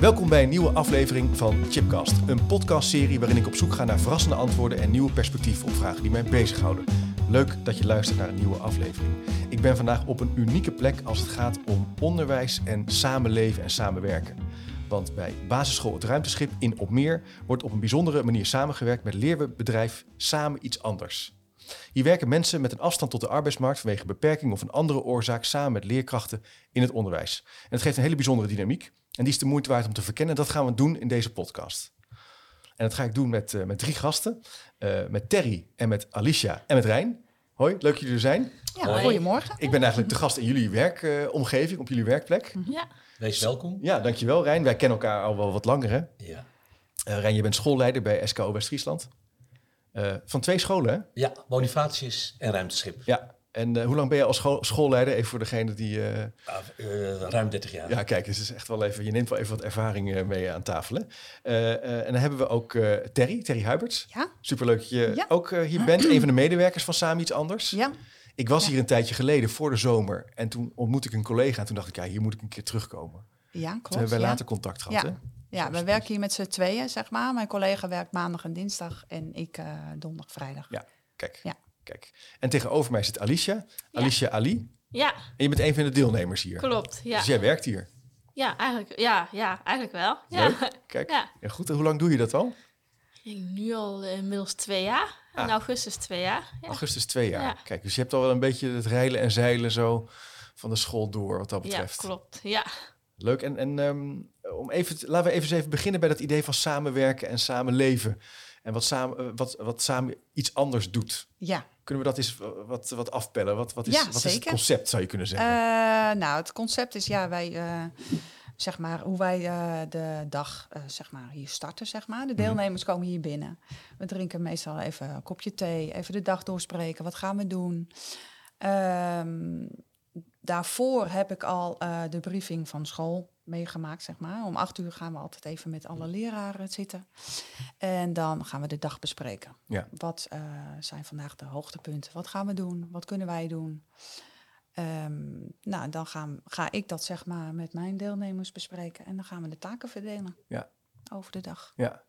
Welkom bij een nieuwe aflevering van Chipcast, een podcastserie waarin ik op zoek ga naar verrassende antwoorden en nieuwe perspectieven op vragen die mij bezighouden. Leuk dat je luistert naar een nieuwe aflevering. Ik ben vandaag op een unieke plek als het gaat om onderwijs en samenleven en samenwerken. Want bij basisschool Het Ruimteschip in Opmeer wordt op een bijzondere manier samengewerkt met leerbedrijf Samen Iets Anders. Hier werken mensen met een afstand tot de arbeidsmarkt vanwege beperking of een andere oorzaak samen met leerkrachten in het onderwijs. En het geeft een hele bijzondere dynamiek. En die is de moeite waard om te verkennen. Dat gaan we doen in deze podcast. En dat ga ik doen met, uh, met drie gasten. Uh, met Terry en met Alicia en met Rijn. Hoi, leuk dat jullie er zijn. Ja, Hoi. goedemorgen. Ik ben eigenlijk de gast in jullie werkomgeving, uh, op jullie werkplek. Ja. Wees welkom. Ja, dankjewel Rijn. Wij kennen elkaar al wel wat langer hè? Ja. Rijn, je bent schoolleider bij SKO West-Friesland. van twee scholen hè? Ja, Bonifatius en Ruimteschip. Ja, en uh, hoe lang ben je als school, schoolleider? Even voor degene die... Uh... Uh, ruim 30 jaar. Ja, kijk, het is echt wel even... Je neemt wel even wat ervaring mee aan tafel. en dan hebben we ook Terry, Terry Huiberts. Ja. Superleuk dat je ja. ook hier bent. Een van de medewerkers van Samen Iets Anders. Ja. Ik was hier een tijdje geleden, voor de zomer. En toen ontmoette ik een collega. En toen dacht ik, ja, hier moet ik een keer terugkomen. Ja, klopt. Toen hebben we later contact gehad, ja. hè? Ja, we werken hier met z'n tweeën, zeg maar. Mijn collega werkt maandag en dinsdag en ik donderdag, vrijdag. Ja, kijk. Ja. Kijk. En tegenover mij zit Alicia. Alicia Ali. Ja. En je bent een van de deelnemers hier. Klopt, ja. Dus jij werkt hier. Ja, eigenlijk, ja, ja, eigenlijk wel. Ja. Leuk. Kijk. Ja. ja. goed. En hoe lang doe je dat al? Nu al inmiddels twee jaar. Ah. In augustus twee jaar. Ja. Augustus twee jaar. Ja. Kijk, dus je hebt al wel een beetje het reilen en zeilen zo van de school door wat dat betreft. Ja, klopt. Ja. Leuk. En, en um, om even, laten we even, even beginnen bij dat idee van samenwerken en samenleven. En wat samen, wat, wat samen iets anders doet. Ja. Kunnen we dat eens wat, wat afpellen? Wat, wat, is, ja, wat is het concept, zou je kunnen zeggen? Uh, nou, het concept is ja, wij, uh, zeg maar, hoe wij uh, de dag, zeg maar, hier starten, zeg maar. De deelnemers mm. komen hier binnen. We drinken meestal even een kopje thee, even de dag doorspreken. Wat gaan we doen? Um, daarvoor heb ik al de briefing van school meegemaakt, zeg maar. Om acht uur gaan we altijd even met alle leraren zitten. En dan gaan we de dag bespreken. Ja. Wat uh, zijn vandaag de hoogtepunten? Wat gaan we doen? Wat kunnen wij doen? Um, nou, dan gaan, ga ik dat zeg maar met mijn deelnemers bespreken. En dan gaan we de taken verdelen ja. over de dag. Ja,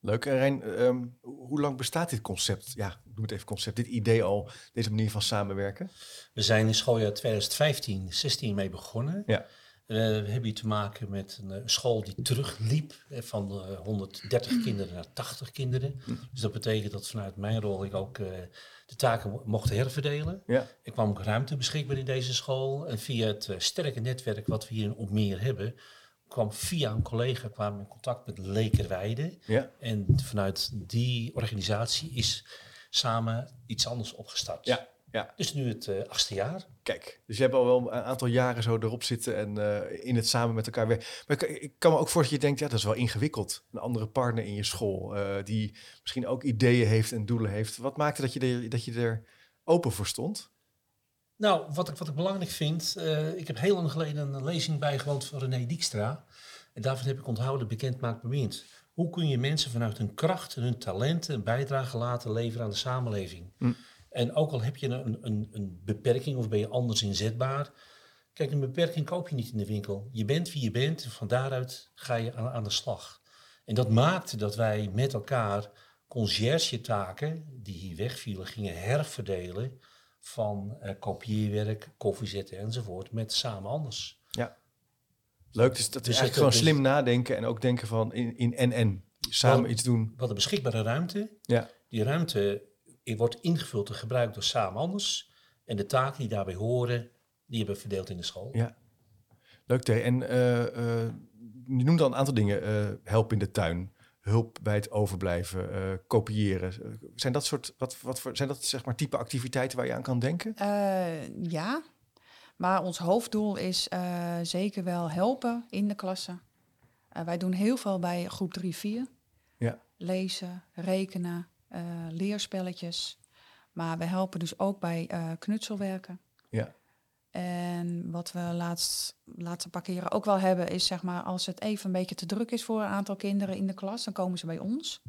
leuk. En Rijn, um, hoe lang bestaat dit concept? Ja, noem het even concept. Dit idee al, deze manier van samenwerken? We zijn in schooljaar 2015-16 mee begonnen. Ja. Uh, we hebben hier te maken met een uh, school die terugliep uh, van 130 kinderen naar 80 kinderen. Hm. Dus dat betekent dat vanuit mijn rol ik ook de taken mocht herverdelen. Ja. Ik kwam ook ruimte beschikbaar in deze school. En via het sterke netwerk wat we hier in Opmeer hebben, kwam via een collega kwamen in contact met Lekerweide. Ja. En vanuit die organisatie is samen iets anders opgestart. Ja. Ja. Dus nu het uh, achtste jaar. Kijk, dus je hebt al wel een aantal jaren zo erop zitten en uh, in het samen met elkaar werken. Maar ik, ik, kan me ook voorstellen dat je denkt, ja, dat is wel ingewikkeld. Een andere partner in je school uh, die misschien ook ideeën heeft en doelen heeft. Wat maakte dat je er, dat je er open voor stond? Nou, wat ik, wat ik belangrijk vind, ik heb heel lang geleden een lezing bijgewoond van René Dijkstra. En daarvan heb ik onthouden, bekend maakt bemind. Hoe kun je mensen vanuit hun kracht en hun talenten een bijdrage laten leveren aan de samenleving? Hm. En ook al heb je een, een, een beperking of ben je anders inzetbaar. Kijk, een beperking koop je niet in de winkel. Je bent wie je bent en van daaruit ga je aan, aan de slag. En dat maakte dat wij met elkaar conciërge-taken die hier wegvielen, gingen herverdelen van uh, kopieerwerk, koffiezetten enzovoort met samen anders. Ja, leuk. Dus dat is dus eigenlijk gewoon dus slim nadenken en ook denken van in, in en en samen wat, iets doen. Wat een beschikbare ruimte. Ja. Die ruimte wordt ingevuld en gebruikt door samen anders. En de taken die daarbij horen, die hebben we verdeeld in de school. Ja, leuk Terry. En uh, uh, je noemde al een aantal dingen. Help in de tuin, hulp bij het overblijven, kopiëren. Zijn dat soort, wat, wat voor, zijn dat zeg maar type activiteiten waar je aan kan denken? ja, maar ons hoofddoel is zeker wel helpen in de klasse. wij doen heel veel bij groep 3-4. Ja. Lezen, rekenen, leerspelletjes. Maar we helpen dus ook bij knutselwerken. Ja. En wat we laatst, laatste paar keren ook wel hebben, is zeg maar als het even een beetje te druk is voor een aantal kinderen in de klas, dan komen ze bij ons.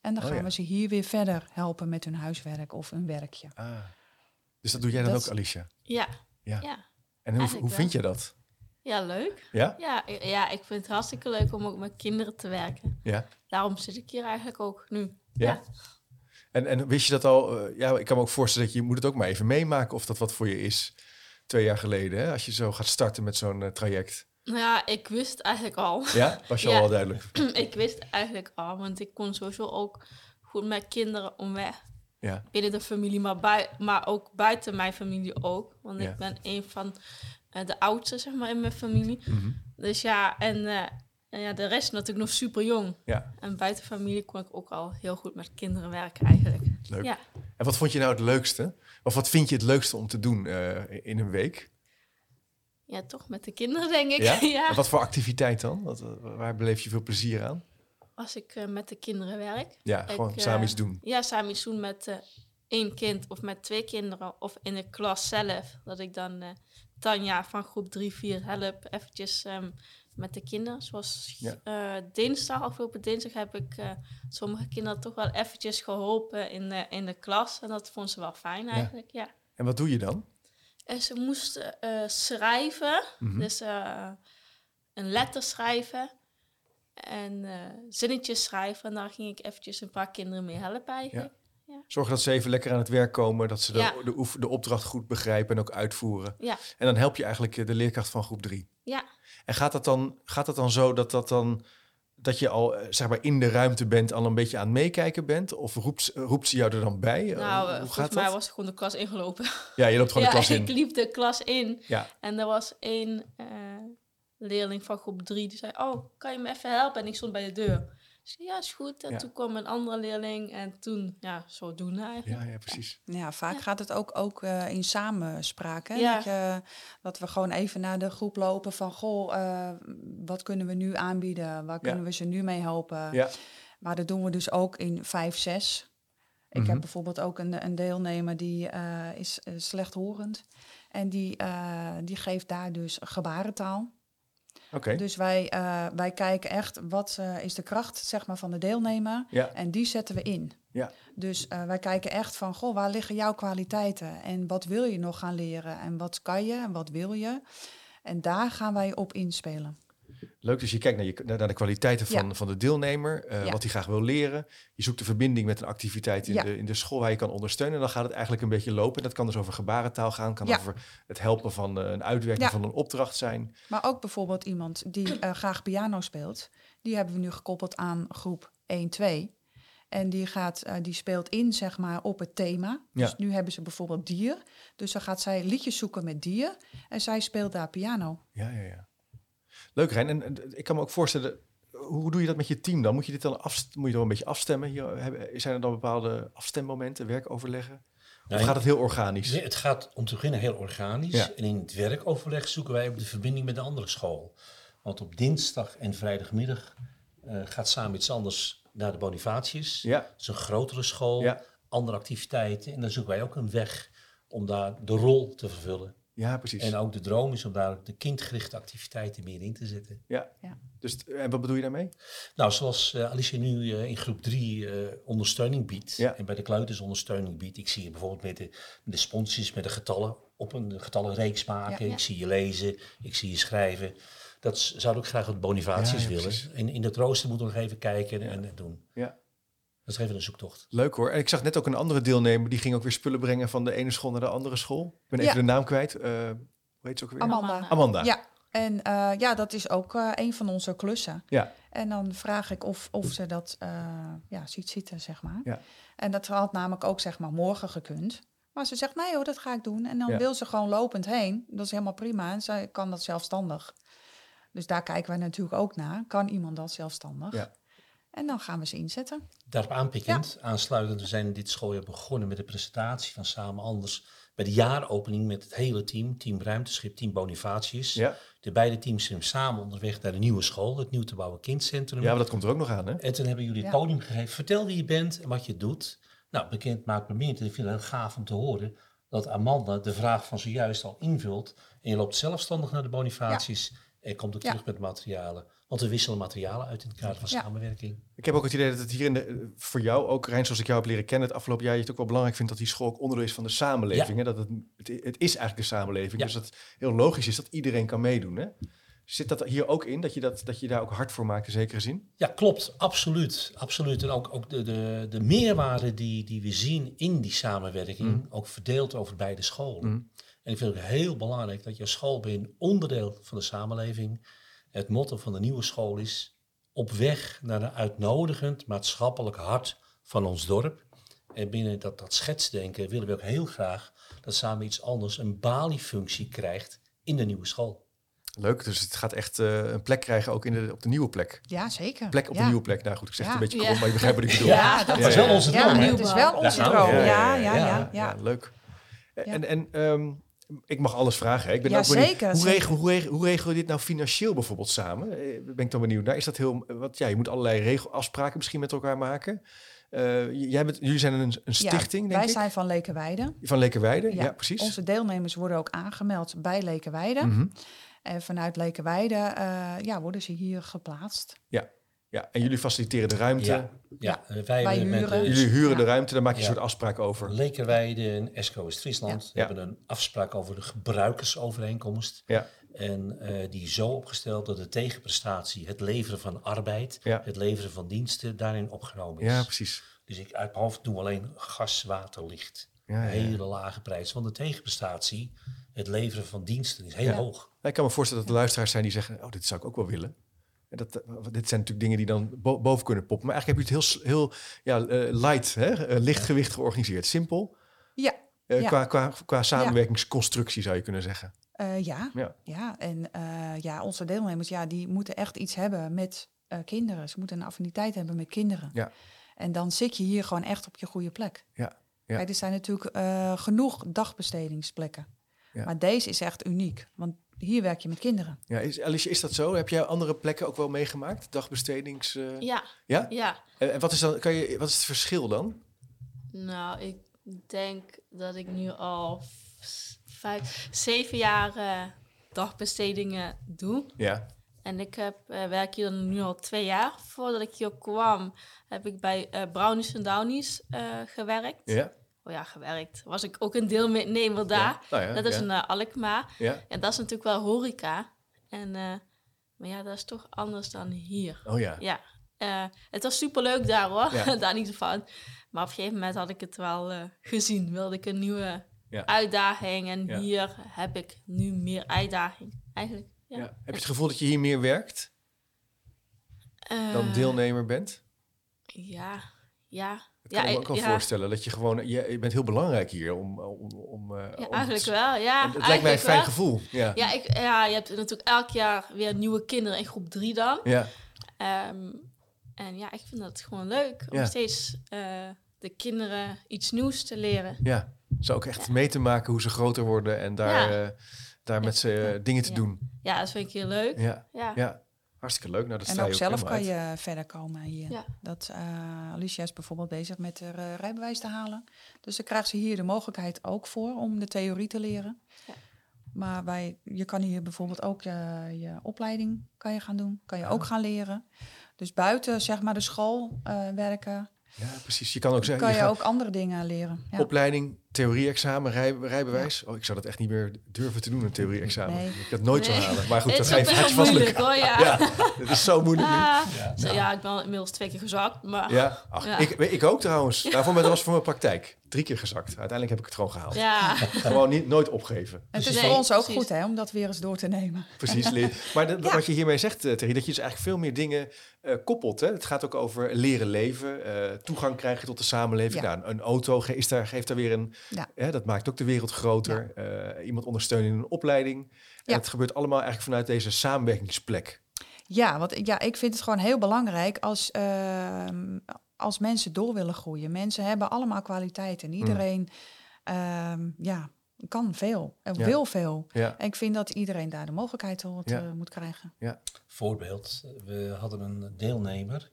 En dan Oh, gaan ja. we ze hier weer verder helpen met hun huiswerk of hun werkje. Ah. Dus dat doe jij dan Dat- ook, Alicia? Ja. Ja. Ja. En hoe, Eigenlijk hoe vind je dat? Ja, leuk. Ja? Ja, ja, ik vind het hartstikke leuk om ook met kinderen te werken. Ja. Daarom zit ik hier eigenlijk ook nu. Ja? En, en wist je dat al? eh, ja, ik kan me ook voorstellen dat je, je moet het ook maar even meemaken of dat wat voor je is. Twee jaar geleden, hè? als je zo gaat starten met zo'n eh, traject. Nou ja, ik wist eigenlijk al. Ja, was je Ja. al wel duidelijk. ik wist eigenlijk al, want ik kon sowieso ook goed met kinderen omweg. Ja, Binnen de familie, maar, bui maar ook buiten mijn familie ook. Want Ja. ik ben een van eh, de oudste, zeg maar, in mijn familie. Mhm. Dus ja, en, eh, en ja, de rest natuurlijk nog super jong. ja, En buiten familie kon ik ook al heel goed met kinderen werken eigenlijk. leuk. Ja. En wat vond je nou het leukste? Of wat vind je het leukste om te doen eh, in een week? Ja, toch met de kinderen, denk ik. Ja? Wat voor activiteit dan? Wat, eh, waar beleef je veel plezier aan? Als ik eh, met de kinderen werk. Ja, Ik, gewoon samen iets doen. Ja, samen iets doen met één kind of met twee kinderen. Of in de klas zelf. Dat ik dan Tanja van groep 3, 4 help eventjes ehm, met de kinderen. Zoals Ja. eh, dinsdag, afgelopen dinsdag heb ik eh, sommige kinderen toch wel eventjes geholpen in de, in de klas. En dat vond ze wel fijn eigenlijk, ja. En wat doe je dan? En ze moesten eh, schrijven, Mhm. dus een letter schrijven en zinnetjes schrijven. En daar ging ik eventjes een paar kinderen mee helpen eigenlijk. Zorg dat ze even lekker aan het werk komen, dat ze de, Ja. de, oef- de opdracht goed begrijpen en ook uitvoeren. Ja, En dan help je eigenlijk de leerkracht van groep drie. Ja. En gaat dat dan, gaat dat dan zo dat dat dan dat je al eh, zeg maar in de ruimte bent, al een beetje aan het meekijken bent? Of roept, ze- roept ze jou er dan bij? Eh, nou, Hoe volgens mij dat? was ik gewoon de klas ingelopen. Ja, je loopt gewoon ja, de klas in. ik liep de klas in Ja, en er was één eh, leerling van groep drie die zei, oh, kan je me even helpen? En ik stond bij de deur. Ik zei, ja, is goed. En Ja. toen kwam een andere leerling en toen, ja, zodoende eigenlijk. ja, ja, precies. Ja, vaak Ja. gaat het ook, ook eh, in samenspraak. Hè? Ja. Dat, je, dat we gewoon even naar de groep lopen van... goh, eh, wat kunnen we nu aanbieden? Waar kunnen we ze nu mee helpen? Ja, Maar dat doen we dus ook in 5, 6. Ik Mhm. heb bijvoorbeeld ook een, een deelnemer die eh, is slechthorend. En die, eh, die geeft daar dus gebarentaal. Dus wij, eh, wij kijken echt wat eh, is de kracht zeg maar, van de deelnemer. Ja, En die zetten we in. Ja. Dus eh, wij kijken echt van, goh, waar liggen jouw kwaliteiten? En wat wil je nog gaan leren? En wat kan je en wat wil je? En daar gaan wij op inspelen. Leuk. Dus je kijkt naar, je, naar de kwaliteiten van, Ja. van de deelnemer, eh, Ja. wat hij graag wil leren. Je zoekt de verbinding met een activiteit in, Ja. de, in de school waar je kan ondersteunen. En dan gaat het eigenlijk een beetje lopen. Dat kan dus over gebarentaal gaan, kan over het helpen van eh, een uitwerking van een opdracht zijn. Maar ook bijvoorbeeld iemand die eh, graag piano speelt. Die hebben we nu gekoppeld aan groep 1, 2. En die, gaat, die speelt in, zeg maar, op het thema. Ja. Dus nu hebben ze bijvoorbeeld dier. Dus dan gaat zij liedjes zoeken met dier. En zij speelt daar piano. Ja, ja, ja. Leuk, Rijn. En, en ik kan me ook voorstellen, hoe doe je dat met je team dan? Moet je dit dan afst moet je dan een beetje afstemmen? Hier, hebben, zijn er dan bepaalde afstemmomenten, werkoverleggen? Of gaat het heel organisch? Nee, het gaat om te beginnen heel organisch. Ja. En in het werkoverleg zoeken wij ook de verbinding met de andere school. Want op dinsdag en vrijdagmiddag eh, gaat samen iets anders naar de Bonifatius. Ja, Dat is een grotere school, Ja. andere activiteiten. En dan zoeken wij ook een weg om daar de rol te vervullen. Ja, precies. En ook de droom is om daar ook de kindgerichte activiteiten meer in te zetten. ja. Ja. Dus, en wat bedoel je daarmee? Nou, zoals eh, Alicia nu eh, in groep 3 ondersteuning biedt Ja. en bij de kleuters ondersteuning biedt. Ik zie je bijvoorbeeld met de, de sponsjes, met de getallen op een getallenreeks maken. Ja. Ik zie je lezen, ik zie je schrijven. Dat zou ik graag wat ja, willen. En in dat rooster moeten we nog even kijken en eh, doen. Ja. Dat is even een zoektocht. Leuk hoor. En ik zag net ook een andere deelnemer, die ging ook weer spullen brengen van de ene school naar de andere school. Ik ben even Ja. de naam kwijt. Eh, hoe heet ze ook weer? Amanda. Amanda. Ja, en eh, ja, dat is ook eh, een van onze klussen. Ja. En dan vraag ik of, of ze dat eh, ja, ziet zitten, zeg maar. Ja. En dat had namelijk ook, zeg maar, morgen gekund. Maar ze zegt, nee hoor, dat ga ik doen. En dan Ja. wil ze gewoon lopend heen. Dat is helemaal prima. En zij kan dat zelfstandig. Dus daar kijken wij natuurlijk ook naar. Kan iemand dat zelfstandig? Ja. En dan gaan we ze inzetten. Daarop aanpikkend, aansluitend, we zijn dit schooljaar begonnen met de presentatie van Samen Anders. Bij de jaaropening met het hele team, team Ruimteschip, team Bonifatius. Ja. De beide teams zijn samen onderweg naar de nieuwe school, het nieuw te bouwen kindcentrum. ja, maar dat komt er ook nog aan, hè? En toen hebben jullie het Ja. podium gegeven. Vertel wie je bent en wat je doet. Nou, bekend maakt me meer. Ik vind het heel gaaf om te horen dat Amanda de vraag van zojuist al invult. En je loopt zelfstandig naar de Bonifatius en komt ook Ja. terug met materialen. Want we wisselen materialen uit in het kader van Ja. samenwerking. Ik heb ook het idee dat het hier in de, voor jou ook, Rijn, zoals ik jou heb leren kennen het afgelopen jaar, je het ook wel belangrijk vindt dat die school ook onderdeel is van de samenleving. Hè? Dat het, het, het is eigenlijk de samenleving. Ja. Dus dat het heel logisch is dat iedereen kan meedoen. Hè? Zit dat hier ook in, dat je, dat, dat je daar ook hard voor maakt in zekere zin? Ja, klopt. Absoluut. absoluut. En ook, ook de, de, de meerwaarde die, die we zien in die samenwerking, Mm. ook verdeeld over beide scholen. Mm. En ik vind het heel belangrijk dat je school bent onderdeel van de samenleving. Het motto van de nieuwe school is op weg naar een uitnodigend maatschappelijk hart van ons dorp. En binnen dat, dat schetsdenken willen we ook heel graag dat samen iets anders een baliefunctie krijgt in de nieuwe school. Leuk, dus het gaat echt eh, een plek krijgen ook in de, op de nieuwe plek. Ja, zeker. Plek op ja. de nieuwe plek. Nou goed, ik zeg het Ja. een beetje Ja. krom, maar je begrijpt wat ik bedoel. Ja, dat dat is wel onze Ja, droom. hè? het is wel onze droom. Ja, Ja, ja, ja, ja, ja. Ja, ja. leuk. En, en ehm, ik mag alles vragen. Hè? Ik ben Ja, ook benieuwd, zeker, Hoe, regel, hoe, regel, hoe regel je dit nou financieel bijvoorbeeld samen? Eh, Ben ik dan benieuwd naar. Is dat heel... Wat, ja, je moet allerlei regel, afspraken misschien met elkaar maken. Eh, jij bent, jullie zijn een, een stichting, Ja, denk wij ik? zijn van Lekenweide. Van Lekerweide, ja, Ja, precies. Onze deelnemers worden ook aangemeld bij Lekenweide. Mhm. En vanuit Lekenweide eh, ja, worden ze hier geplaatst. Ja, en jullie faciliteren de ruimte. Ja, ja. wij, Wij hebben met huren. Jullie huren de Ja. ruimte, daar maak je Ja. een soort afspraak over. Lekerweide en Esco is Friesland Ja. hebben een afspraak over de gebruikersovereenkomst. Ja. En eh, die is zo opgesteld dat de tegenprestatie, het leveren van arbeid, Ja. het leveren van diensten, daarin opgenomen is. Ja, precies. Dus ik uit mijn hoofd doe alleen gas, water, licht. Ja, ja, ja. Een hele lage prijs. Want de tegenprestatie, het leveren van diensten, is heel Ja. hoog. Ik kan me voorstellen dat er luisteraars zijn die zeggen... oh, dit zou ik ook wel willen. Dat, eh, dit zijn natuurlijk dingen die dan bo- boven kunnen poppen. Maar eigenlijk heb je het heel, heel ja, eh, light, hè? eh, lichtgewicht georganiseerd. Simpel. Ja, Ja. qua, qua, qua samenwerkingsconstructie zou je kunnen zeggen. ja. Ja. ja. En ja, onze deelnemers ja, die moeten echt iets hebben met kinderen. Ze moeten een affiniteit hebben met kinderen. Ja. En dan zit je hier gewoon echt op je goede plek. Ja, ja. Kijk, er zijn natuurlijk genoeg dagbestedingsplekken. Ja. Maar deze is echt uniek. Want hier werk je met kinderen. Ja, is, Alice, is dat zo? Heb jij andere plekken ook wel meegemaakt? Dagbestedings... eh, Ja, ja? ja. En en wat is, dan, kan je, wat is het verschil dan? Nou, ik denk dat ik nu al vijf, zeven jaar eh, dagbestedingen doe. Ja. En ik heb, eh, werk hier nu al twee jaar. Voordat ik hier kwam, heb ik bij eh Brownies en Downies eh, gewerkt. Ja. Oh ja, gewerkt. Was ik ook een deelnemer daar. Ja. Nou ja, dat is ja. een uh, Alkmaar. Ja. En dat is natuurlijk wel horeca. En, eh, maar ja, dat is toch anders dan hier. Oh ja. Ja, eh, het was superleuk daar hoor, daar niet van. Maar op een gegeven moment had ik het wel gezien. Wilde ik een nieuwe uitdaging. En hier heb ik nu meer uitdaging, eigenlijk. Heb je het gevoel dat je hier meer werkt dan deelnemer bent? Ja, ja. Dat kan ja, ik me ook wel voorstellen. Dat je gewoon, je, je bent heel belangrijk hier om... om, om, eh, Ja, om eigenlijk het, wel, ja. Het lijkt mij een fijn wel. gevoel. Ja. Ja, ik, ja, je hebt natuurlijk elk jaar weer nieuwe kinderen in groep drie dan. Ja. Ehm, en ja, ik vind dat gewoon leuk om Ja. steeds eh, de kinderen iets nieuws te leren. ja. Zo ook echt mee te maken hoe ze groter worden en daar, eh, daar met ze eh, dingen te doen. Ja, dat vind ik heel leuk. Ja. Ja. Hartstikke leuk. Nou, dat En je ook zelf kan uit. je verder komen hier. Ja. Dat, eh, Alicia is bijvoorbeeld bezig met haar eh, rijbewijs te halen. Dus dan krijgt ze hier de mogelijkheid ook voor om de theorie te leren. Ja. Maar wij, je kan hier bijvoorbeeld ook je, je opleiding kan je gaan doen. Kan je Ja. ook gaan leren. Dus buiten zeg maar de school eh, werken, Ja, precies. Je kan ook zeggen, kan je gaat ook andere dingen leren. Ja. opleiding, theorie-examen, rij, rijbewijs. Oh, ik zou dat echt niet meer durven te doen, een theorie-examen. Nee. Ik dat nooit zou Nee. halen. Maar goed, het dat is gaat je wel vast moeilijk lukken. hoor, ja. Ja, het is zo moeilijk nu. Ah, Ja. zo, ja, ik ben inmiddels twee keer gezakt, maar ja, ach, Ja. Ik, ik ook trouwens. Daarvoor dat was voor mijn praktijk. Drie keer gezakt. Uiteindelijk heb ik het gewoon gehaald. ja. Gewoon niet, nooit opgeven. Het is Nee, voor ons ook precies. goed hè, om dat weer eens door te nemen. Precies. Maar de- Ja. wat je hiermee zegt, eh, Terry, dat je dus eigenlijk veel meer dingen eh, koppelt. Hè? Het gaat ook over leren leven, eh, toegang krijgen tot de samenleving. Ja. Nou, een auto ge- is daar, geeft daar weer een... Ja. Hè, dat maakt ook de wereld groter. Eh, iemand ondersteunen in een opleiding. En Ja. het gebeurt allemaal eigenlijk vanuit deze samenwerkingsplek. Ja, want ik- ja, ik vind het gewoon heel belangrijk als, ehm, als mensen door willen groeien. Mensen hebben allemaal kwaliteiten. Iedereen ehm, ja, kan veel en Ja. wil veel. Ja. En ik vind dat iedereen daar de mogelijkheid toe Ja. eh, moet krijgen. Voorbeeld, we hadden een deelnemer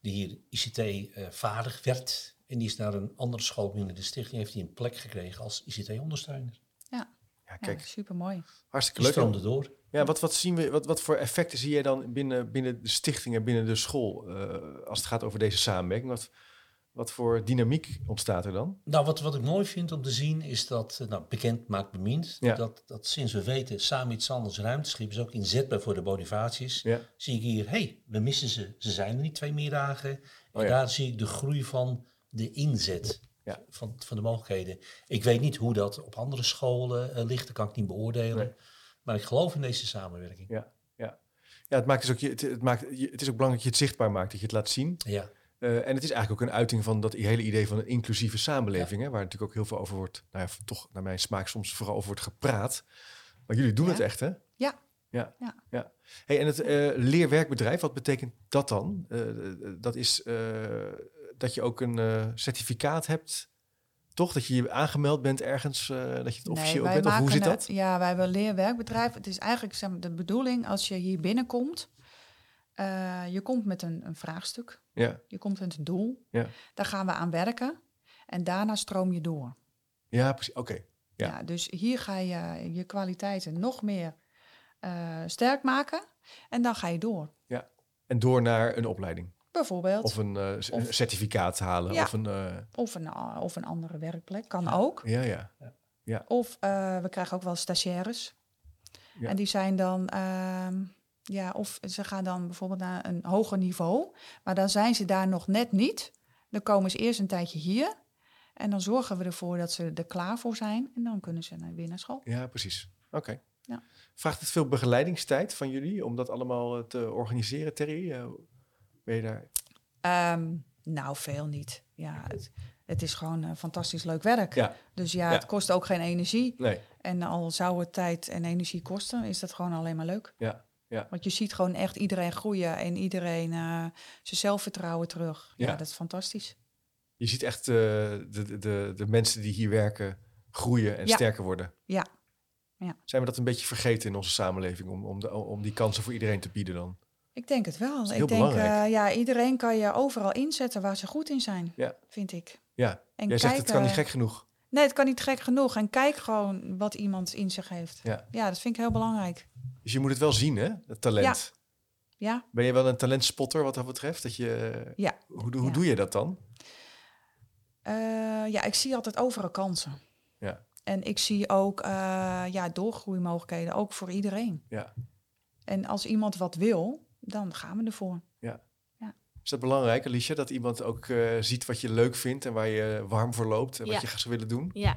die hier ICT eh, vaardig werd. En die is naar een andere school binnen de stichting, heeft hij een plek gekregen als ICT-ondersteuner. Ja, Ja, kijk, super mooi. hartstikke Die leuk. stroomde door. Ja, wat, wat zien we, wat, wat voor effecten zie jij dan binnen, binnen de stichting en binnen de school eh, als het gaat over deze samenwerking? Wat, Wat voor dynamiek ontstaat er dan? Nou, wat, wat ik mooi vind om te zien is dat, eh, nou, bekend maakt bemind, Ja. dat, dat sinds we weten, samen iets anders ruimteschip is ook inzetbaar voor de Bonifaties, Ja. zie ik hier, hé, hey, we missen ze. Ze zijn er niet twee middagen. En Oh ja. daar zie ik de groei van de inzet Ja. van, van de mogelijkheden. Ik weet niet hoe dat op andere scholen eh, ligt, dat kan ik niet beoordelen. Nee. Maar ik geloof in deze samenwerking. Ja, ja. ja het, maakt dus ook, je- het, het, maakt, het is ook belangrijk dat je het zichtbaar maakt, dat je het laat zien. Ja, Eh, en het is eigenlijk ook een uiting van dat hele idee van een inclusieve samenleving, hè, waar natuurlijk ook heel veel over wordt, nou ja, toch naar mijn smaak soms vooral over wordt gepraat. Maar jullie doen Ja. het echt, hè? Ja. Ja. Ja. ja. Hey, en het eh, leerwerkbedrijf, wat betekent dat dan? Eh, dat is eh, dat je ook een eh, certificaat hebt, toch? Dat je je aangemeld bent ergens, eh, dat je het officieel bent? Of hoe zit het- dat? Ja, wij hebben een leerwerkbedrijf. Het is eigenlijk zeg maar, de bedoeling als je hier binnenkomt. eh, je komt met een, een vraagstuk. Ja. Je komt met een doel. Ja. Daar gaan we aan werken. En daarna stroom je door. Ja, precies. Oké. Ja. Ja. dus hier ga je je kwaliteiten nog meer sterk maken. En dan ga je door. En door naar een opleiding. Bijvoorbeeld. Of een eh, Of- certificaat halen. Ja. Of een. eh, Of een, a- of een andere werkplek. Kan ook. ja, ja. Of eh, we krijgen ook wel stagiaires. Ja. En die zijn dan, ehm, ja, of ze gaan dan bijvoorbeeld naar een hoger niveau, maar dan zijn ze daar nog net niet. Dan komen ze eerst een tijdje hier en dan zorgen we ervoor dat ze er klaar voor zijn en dan kunnen ze naar, weer naar school. Ja, precies. Oké. Ja. Vraagt het veel begeleidingstijd van jullie om dat allemaal eh, te organiseren, Terry? Ben je daar? Ehm, nou, veel niet. Ja, het, het is gewoon eh, fantastisch leuk werk. Ja, Dus ja, Ja. het kost ook geen energie. nee. En al zou het tijd en energie kosten, is dat gewoon alleen maar leuk. Ja, ja. Want je ziet gewoon echt iedereen groeien en iedereen eh, zijn zelfvertrouwen terug. Ja. Ja. dat is fantastisch. Je ziet echt eh, de, de, de, de mensen die hier werken groeien en Ja. sterker worden. Ja. Ja. Zijn we dat een beetje vergeten in onze samenleving om, om, de, om die kansen voor iedereen te bieden dan? Ik denk het wel. Ik denk, eh, ja, iedereen kan je overal inzetten waar ze goed in zijn, Ja. vind ik. Ja, En jij zegt het kan niet eh, gek genoeg. Nee, het kan niet gek genoeg. En kijk gewoon wat iemand in zich heeft. Ja. Ja, dat vind ik heel belangrijk. Dus je moet het wel zien, hè? Het talent. Ja, Ben je wel een talentspotter wat dat betreft? Dat je, Ja. Hoe, doe- hoe doe je dat dan? Eh, ja ik zie altijd overal kansen. Ja. En ik zie ook ja, doorgroeimogelijkheden, ook voor iedereen. Ja. En als iemand wat wil, dan gaan we ervoor. Is dat belangrijk, Alicia? Dat iemand ook eh, ziet wat je leuk vindt en waar je warm voor loopt en wat Ja. je graag zou willen doen? Ja.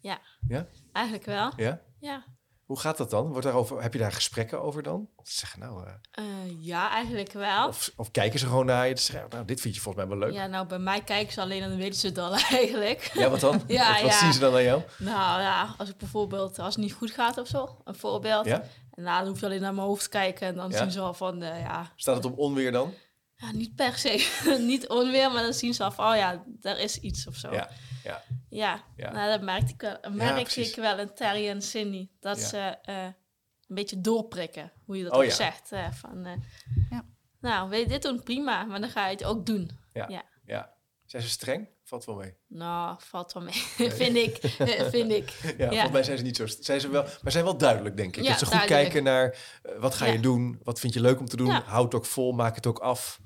Ja. Ja? Eigenlijk wel. Ja? Ja. Hoe gaat dat dan? Wordt daarover, heb je daar gesprekken over dan? Ze zeggen nou, eh, Eh, ja, eigenlijk wel. of, of kijken ze gewoon naar je? Ze zeggen, nou, dit vind je volgens mij wel leuk. Ja, nou, bij mij kijken ze alleen en dan weten ze het al eigenlijk. Ja, wat dan? Ja, wat wat ja. zien ze dan aan jou? Nou ja, als ik bijvoorbeeld, als het niet goed gaat of zo, een voorbeeld. Ja? En nou, dan hoef je alleen naar mijn hoofd te kijken en dan Ja. zien ze al van, eh, ja, Staat het op onweer dan? ja, niet per se, niet onweer, maar dan zien ze al van, oh ja, er is iets of zo. Ja, ja. Ja, Ja. nou, dat merkte ik wel, merk ik wel in Terry en Cindy. Dat Ja. ze eh, een beetje doorprikken, hoe je dat Oh ook ja. zegt. eh, van, eh, Ja. Nou, wil je dit doen? Prima, maar dan ga je het ook doen. ja. Zijn ze streng? Valt wel mee. Nou, valt wel mee, vind ik. eh, vind ik. Ja, volgens mij zijn ze niet zo... Zijn ze wel, maar zijn wel duidelijk, denk ik. Ja, dat ze goed duidelijk. kijken naar eh, wat ga je doen? Wat vind je leuk om te doen? Ja. Houd het ook vol, maak het ook af.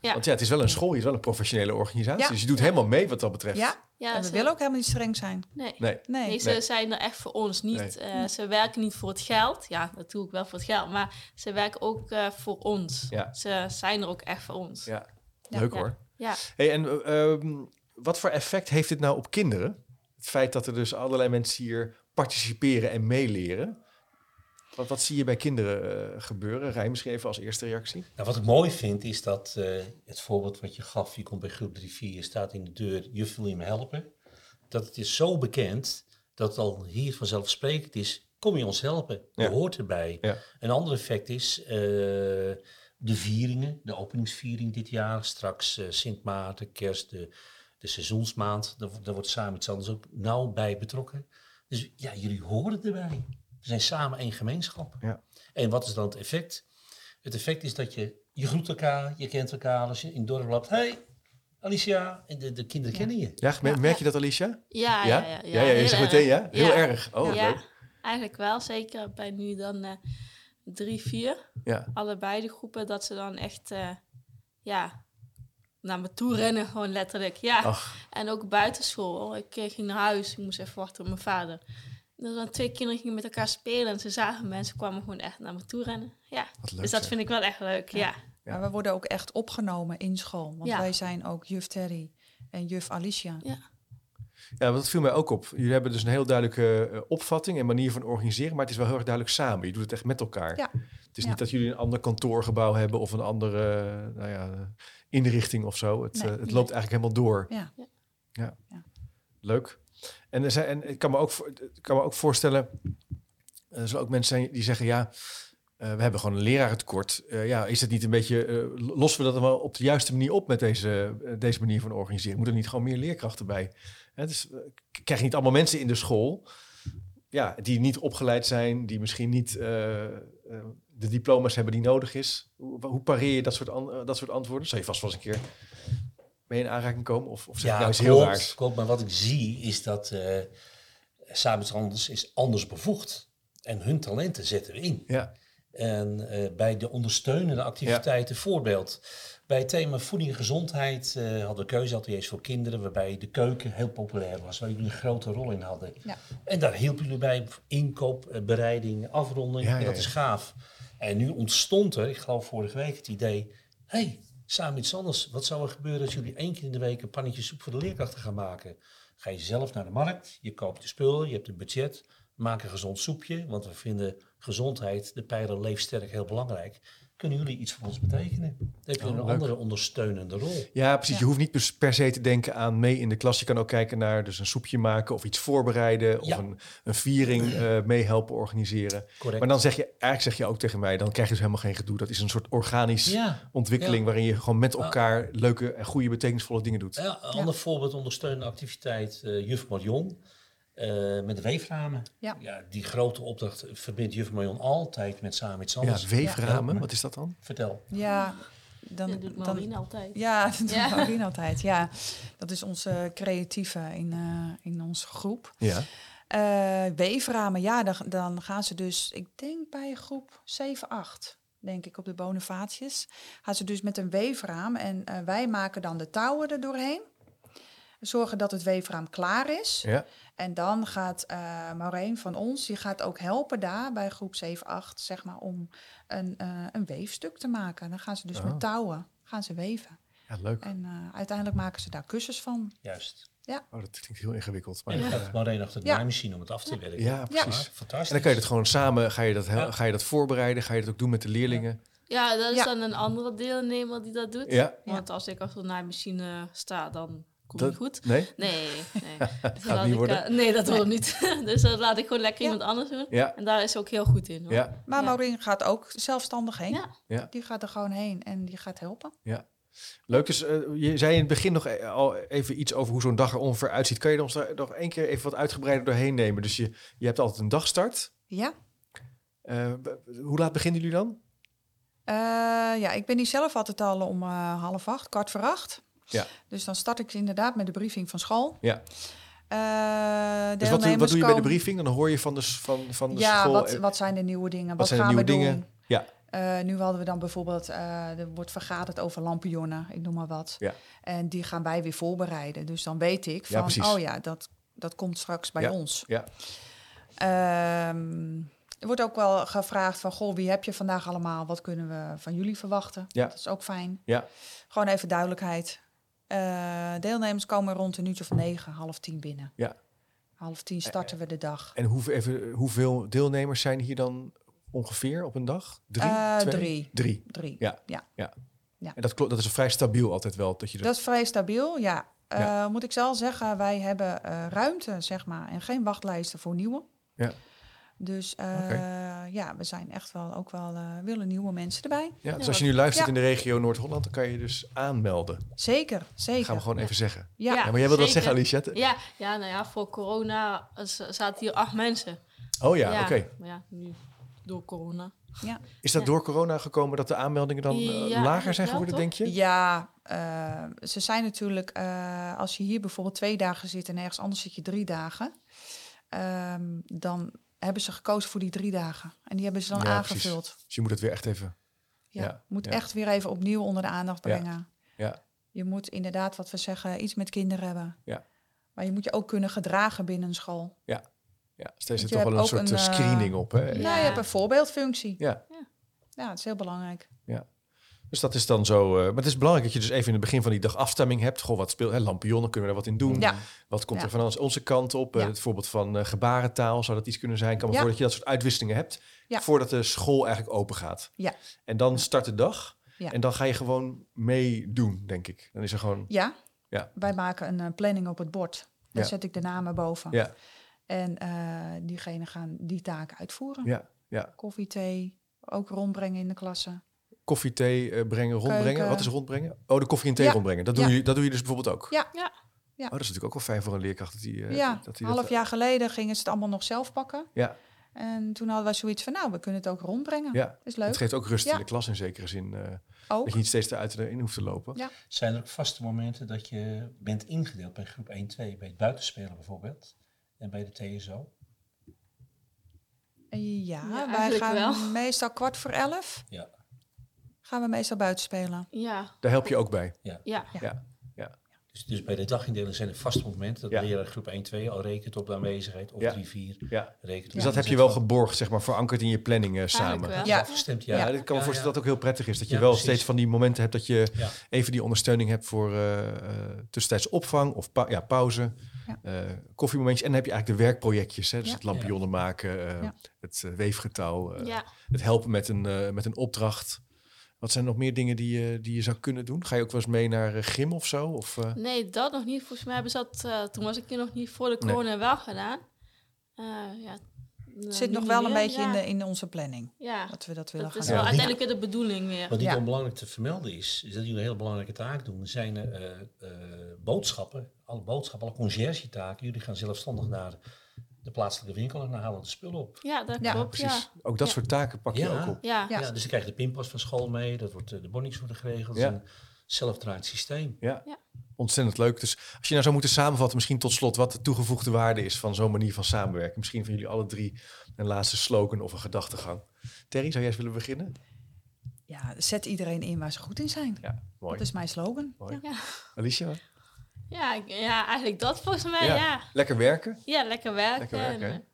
Ja. Want ja, het is wel een school, je is wel een professionele organisatie. Ja. Dus je doet helemaal mee wat dat betreft. Ja, Ja, en we ze- willen ook helemaal niet streng zijn. Nee. Nee. Nee. Nee, ze Nee. zijn er echt voor ons. Niet, Nee. eh, ze werken niet voor het geld. Ja, natuurlijk wel voor het geld. Maar ze werken ook eh, voor ons. Ja. Ze zijn er ook echt voor ons. Ja. Ja. Leuk Ja. hoor. Ja. Hey, en eh, ehm, wat voor effect heeft dit nou op kinderen? Het feit dat er dus allerlei mensen hier participeren en meeleren. Wat, wat zie je bij kinderen eh, gebeuren? Rij misschien even als eerste reactie. Nou, wat ik mooi vind is dat eh, het voorbeeld wat je gaf, je komt bij groep 3, 4, je staat in de deur, juf wil je me helpen. Dat het is zo bekend dat het al hier vanzelfsprekend is, kom je ons helpen, je Ja. hoort erbij. Ja. Een ander effect is eh, de vieringen, de openingsviering dit jaar, straks Sint Maarten, kerst, de, de seizoensmaand, daar, daar wordt samen iets anders ook nauw bij betrokken. Dus ja, jullie horen erbij. We zijn samen één gemeenschap. Ja. En wat is dan het effect? Het effect is dat je, je groet elkaar, je kent elkaar. Als je in het dorp loopt, hey, Alicia. En de, de kinderen Ja. kennen je. Ja, merk, je dat, Alicia? Ja, ja, ja. ja, je heel zegt erg. meteen ja. Heel Ja. erg. Oh, ja, leuk. eigenlijk wel. Zeker bij nu dan eh, drie, vier. Ja. Allebei de groepen. Dat ze dan echt, eh, ja, naar me toe rennen, gewoon letterlijk. Ja, Ach, en ook buitenschool. Ik eh, ging naar huis, ik moest even wachten op mijn vader. Er waren twee kinderen gingen met elkaar spelen en ze zagen mensen kwamen gewoon echt naar me toe rennen. Ja, wat leuk. dus dat zeg. vind ik wel echt leuk. Ja, Ja. Maar we worden ook echt opgenomen in school. Want Ja. wij zijn ook juf Terry en juf Alicia. Ja, want dat viel mij ook op. Jullie hebben dus een heel duidelijke eh, opvatting en manier van organiseren, maar het is wel heel erg duidelijk samen. Je doet het echt met elkaar. Ja. Het is Ja. niet dat jullie een ander kantoorgebouw hebben of een andere eh, nou ja, inrichting of zo. Het, Nee, eh, het loopt eigenlijk helemaal door. Ja. Ja. Ja. Leuk. En, er zijn, en ik kan me ook, voor- ik kan me ook voorstellen, eh, er zullen ook mensen zijn die zeggen, ja, eh, we hebben gewoon een lerarentekort. Eh, ja, is het niet een beetje, eh, lossen we dat dan wel op de juiste manier op met deze, deze manier van organiseren? Moet er niet gewoon meer leerkrachten bij? Hè, dus, krijg je niet allemaal mensen in de school ja, die niet opgeleid zijn, die misschien niet de diploma's hebben die nodig is? Hoe, hoe pareer je dat soort, an- eh, dat soort antwoorden? Zou je vast wel eens een keer mee in aanraking komen? Of, of zeg Ja, nou iets klopt, heel raars? klopt. Maar wat ik zie is dat eh Anders is anders bevoegd. En hun talenten zetten we in. Ja, En eh, bij de ondersteunende activiteiten, voorbeeld. Bij het thema voeding en gezondheid eh, hadden we keuzeateliers voor kinderen, waarbij de keuken heel populair was, waar jullie een grote rol in hadden. Ja. En daar hielpen jullie bij inkoop, bereiding, afronding. Ja, en ja, dat ja. is gaaf. En nu ontstond er, ik geloof vorige week, het idee: hey, samen iets anders. Wat zou er gebeuren als jullie één keer in de week een pannetje soep voor de leerkrachten gaan maken? Ga je zelf naar de markt, je koopt de spullen, je hebt een budget, maak een gezond soepje, want we vinden gezondheid, de pijler leefsterk, heel belangrijk. Kunnen jullie iets voor ons betekenen? Dan heb je Oh, een leuk. andere ondersteunende rol. ja precies. Ja. Je hoeft niet per se te denken aan mee in de klas. Je kan ook kijken naar dus een soepje maken of iets voorbereiden of Ja. een, een viering eh meehelpen organiseren. Correct. Maar dan zeg je, eigenlijk zeg je ook tegen mij, dan krijg je dus helemaal geen gedoe. Dat is een soort organisch ja, ontwikkeling Ja. waarin je gewoon met elkaar leuke en goede betekenisvolle dingen doet. Ja, een ander voorbeeld ondersteunende activiteit, eh juf Marion. Eh, met weeframen. Ja. die grote opdracht verbindt juf Marion altijd met samen iets Ja, anders. weeframen, Ja. wat is dat dan? Vertel. Ja, dan, dat doet dan, altijd. Ja, dat doet Ja. Maureen altijd. Ja, dat is onze creatieve in, eh, in onze groep. Ja. Eh, weeframen, ja, dan, dan gaan ze dus, ik denk bij groep 7, 8, denk ik, op de Bonifatius. Gaan ze dus met een weefraam en wij maken dan de touwen er doorheen. Zorgen dat het weefraam klaar is. Ja. En dan gaat eh Maureen van ons, die gaat ook helpen daar bij groep 7, 8, zeg maar, om een, eh, een weefstuk te maken. Dan gaan ze dus Oh. met touwen, gaan ze weven. ja, leuk. En eh, uiteindelijk maken ze daar kussens van. Juist. Oh, dat klinkt heel ingewikkeld. Maar En dan ja, gaat Maureen achter de Ja. naaimachine om het af te werken. ja, precies. Ja, fantastisch. En dan kan je dat gewoon samen, ga je dat, Ja. ga je dat voorbereiden, ga je dat ook doen met de leerlingen. Ja, dat is Ja. dan een andere deelnemer die dat doet. Ja, Want als ik achter de naaimachine sta, dan dat, goed. Nee? Nee, nee. Dus dan Gaat niet ik, worden? eh, nee, dat wordt niet. dus dat laat ik gewoon lekker Ja. iemand anders doen. Ja, En daar is ze ook heel goed in. Hoor. ja, Maar Ja. Maureen gaat ook zelfstandig heen. Ja. ja. Die gaat er gewoon heen en die gaat helpen. Leuk. Dus eh, je zei in het begin nog e- al even iets over hoe zo'n dag er ongeveer uitziet. Kan je ons daar nog één keer even wat uitgebreider doorheen nemen? Dus je, je hebt altijd een dagstart. Ja. Eh, hoe laat beginnen jullie dan? Eh, ja, ik ben hier zelf altijd al om eh, half acht, kwart voor acht. Ja. Dus dan start ik inderdaad met de briefing van school. Ja. Eh, Dus wat, doe- wat doe je bij de briefing? Dan hoor je van de, van, van de Ja, school. wat, eh, wat zijn de nieuwe dingen? Wat, zijn de gaan nieuwe we dingen? doen? Ja. Eh, nu hadden we dan bijvoorbeeld, er wordt vergaderd over lampionnen, ik noem maar wat. Ja. En die gaan wij weer voorbereiden. Dus dan weet ik Ja, van, oh ja, dat, dat komt straks bij Ja. ons. Ja. Ehm, er wordt ook wel gevraagd van, goh, wie heb je vandaag allemaal? Wat kunnen we van jullie verwachten? Ja. Dat is ook fijn. Ja. Gewoon even duidelijkheid. Eh, deelnemers komen rond een uurtje of negen, half tien binnen. Ja. Half tien starten we de dag. En hoeveel, even, hoeveel deelnemers zijn hier dan ongeveer op een dag? Drie? Eh, Twee? drie. Drie. Drie. Ja. Ja. En dat, klopt, dat is vrij stabiel altijd wel. Dat je dat, Dat is vrij stabiel, ja. Eh, Ja. Moet ik zelf zeggen, wij hebben eh, ruimte, zeg maar, en geen wachtlijsten voor nieuwe. Ja. Dus eh, ja, we zijn echt wel ook wel eh, willen nieuwe mensen erbij. ja, dus als je nu luistert ja. in de regio Noord-Holland, dan kan je dus aanmelden. Zeker, zeker. gaan we gewoon Ja. even zeggen. Ja, Ja, maar jij wil dat zeggen, Alicia? Ja, ja, nou ja, voor corona zaten hier acht mensen. Oh ja, oké. Maar ja, nu door corona. ja. Is dat Ja. door corona gekomen dat de aanmeldingen dan eh, Ja, lager zijn geworden, denk je? Ja, eh, ze zijn natuurlijk, eh, als je hier bijvoorbeeld twee dagen zit en ergens anders zit je drie dagen, ehm, dan hebben ze gekozen voor die drie dagen. En die hebben ze dan Ja, precies. aangevuld. Dus je moet het weer echt even... Ja, Ja, moet ja. echt weer even opnieuw onder de aandacht Ja. brengen. Ja. Je moet inderdaad, wat we zeggen, iets met kinderen hebben. Ja. Maar je moet je ook kunnen gedragen binnen een school. Ja, steeds je er toch wel een soort een, eh, eh, screening op. Hè? Ja. Nou, je hebt een voorbeeldfunctie. Ja. Ja, het is heel belangrijk. Dus dat is dan zo. eh, maar het is belangrijk dat je dus even in het begin van die dag afstemming hebt. Goh, wat speelt. Hè, lampionnen kunnen we er wat in doen. Ja. Wat komt Ja. er van ons, onze kant op? Eh, Ja. het voorbeeld van eh, gebarentaal zou dat iets kunnen zijn. Kan me voor dat je dat soort uitwisselingen hebt. Voordat de school eigenlijk open gaat. Ja. En dan start de dag. En dan ga je gewoon meedoen, denk ik. Dan is er gewoon. Ja, Ja. wij maken een planning op het bord. Daar zet ik de namen boven. Ja, En diegenen gaan die taken uitvoeren. ja, ja. Koffie, thee, ook rondbrengen in de klasse. Koffie, thee eh, brengen, rondbrengen. Keuken. Wat is rondbrengen? Oh, de koffie en thee Ja. rondbrengen. Dat doe, je, dat doe je dus bijvoorbeeld ook. Ja. Ja. Ja. Oh, dat is natuurlijk ook wel fijn voor een leerkracht. Dat die, eh, ja, dat die half dat, jaar geleden gingen ze het allemaal nog zelf pakken. Ja, En toen hadden wij zoiets van, nou, we kunnen het ook rondbrengen. ja. Is leuk. Het geeft ook rust Ja. in de klas in zekere zin. eh, Ook. dat je niet steeds eruit en erin hoeft te lopen. Ja. Zijn er ook vaste momenten dat je bent ingedeeld bij groep 1, 2, bij het buitenspelen bijvoorbeeld en bij de TSO? Ja, Ja, wij eigenlijk gaan wel. meestal kwart voor elf. Ja. Gaan we meestal buiten spelen. Ja, Daar help je ook bij. ja. Ja. Ja. Dus, dus bij de dagindeling zijn er vaste momenten dat Ja. groep 1, 2 al rekent op de aanwezigheid, of Ja. 3, 4 Ja. rekent. Dus dat heb je wel geborgd, zeg maar, verankerd in je planning eh, samen. Wel. Ja. Ja. Afgestemd, ja. Ja, Ja. ik kan me voorstellen dat het ook heel prettig is. Dat je wel precies. steeds van die momenten hebt dat je Ja. even die ondersteuning hebt voor eh eh, tussentijds opvang of pa- ja, pauze, Ja. eh, koffiemomentjes. En dan heb je eigenlijk de werkprojectjes, hè, dus Ja. het lampionnen maken, eh, Ja. het weefgetouw, eh, ja. het helpen met een, eh, met een opdracht. Wat zijn nog meer dingen die, je die je zou kunnen doen? Ga je ook wel eens mee naar eh, gym of zo? Of, eh, Nee, dat nog niet. Volgens mij hebben ze dat, eh, toen was ik hier nog niet voor de Nee. corona wel gedaan. Eh, ja, Het zit nog wel een beetje in, de, in onze planning. Ja, Dat we dat willen dat is gaan wel Ja. doen. uiteindelijk de bedoeling weer. Wat niet Ja. onbelangrijk te vermelden is, is dat jullie een hele belangrijke taak doen. Zijn er eh, eh, boodschappen, alle boodschappen, alle conciërge-taken. Jullie gaan zelfstandig naar de plaatselijke winkel en halen de spullen op. Ja, dat Ja, klopt. precies. Ja. Ook dat Ja. soort taken pak je Ja. ook op. Ja. Ja. Ja. dus dan krijg je de pinpas van school mee, dat wordt, eh, de bonnings worden geregeld. Ja. Een zelfdraaiend systeem. Ja. Ja. ontzettend leuk. Dus als je nou zou moeten samenvatten, misschien tot slot, wat de toegevoegde waarde is van zo'n manier van samenwerken. Misschien van jullie alle drie een laatste slogan of een gedachtegang. Terry, zou jij eens willen beginnen? Ja, zet iedereen in waar ze goed in zijn. Ja, mooi. Dat is mijn slogan. Mooi. Ja. Ja. Alicia? Ja, ik- ja, eigenlijk dat volgens mij. Ja. Ja, ja. Lekker werken? lekker werken. Lekker werken, en,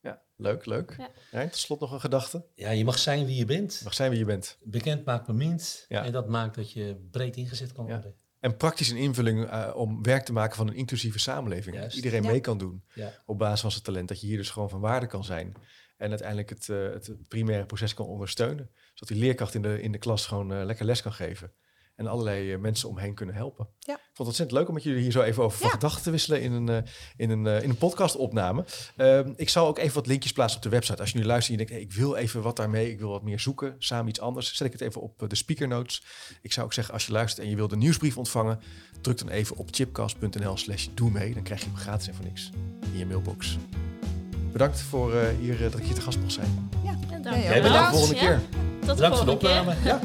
Ja, leuk, leuk. Ja. Rijn, tot slot nog een gedachte. Ja, je mag zijn wie je bent. Mag zijn wie je bent. Bekend maakt bemind. Ja. En dat maakt dat je breed ingezet kan Ja. worden. En praktisch een invulling eh, om werk te maken van een inclusieve samenleving. Juist. Iedereen Ja. mee kan doen Ja. op basis van zijn talent. Dat je hier dus gewoon van waarde kan zijn. En uiteindelijk het, eh, het primaire proces kan ondersteunen. Zodat die leerkracht in de, in de klas gewoon eh, lekker les kan geven. En allerlei eh, mensen omheen kunnen helpen. Ja. Ik vond het ontzettend leuk om met jullie hier zo even over van gedachten te wisselen in een, eh, in een, eh, in een podcastopname. Ehm, ik zal ook even wat linkjes plaatsen op de website. Als je nu luistert en je denkt, hey, ik wil even wat daarmee, ik wil wat meer zoeken, samen iets anders, zet ik het even op de speaker notes. Ik zou ook zeggen, als je luistert en je wil de nieuwsbrief ontvangen, druk dan even op chipcast.nl slash doe mee. Dan krijg je hem gratis en voor niks in je mailbox. Bedankt voor eh, hier, dat ik hier te gast mocht zijn. Ja, dank Jij bedankt de volgende Ja, keer. Tot de Bedankt voor de volgende keer. opname. Ja.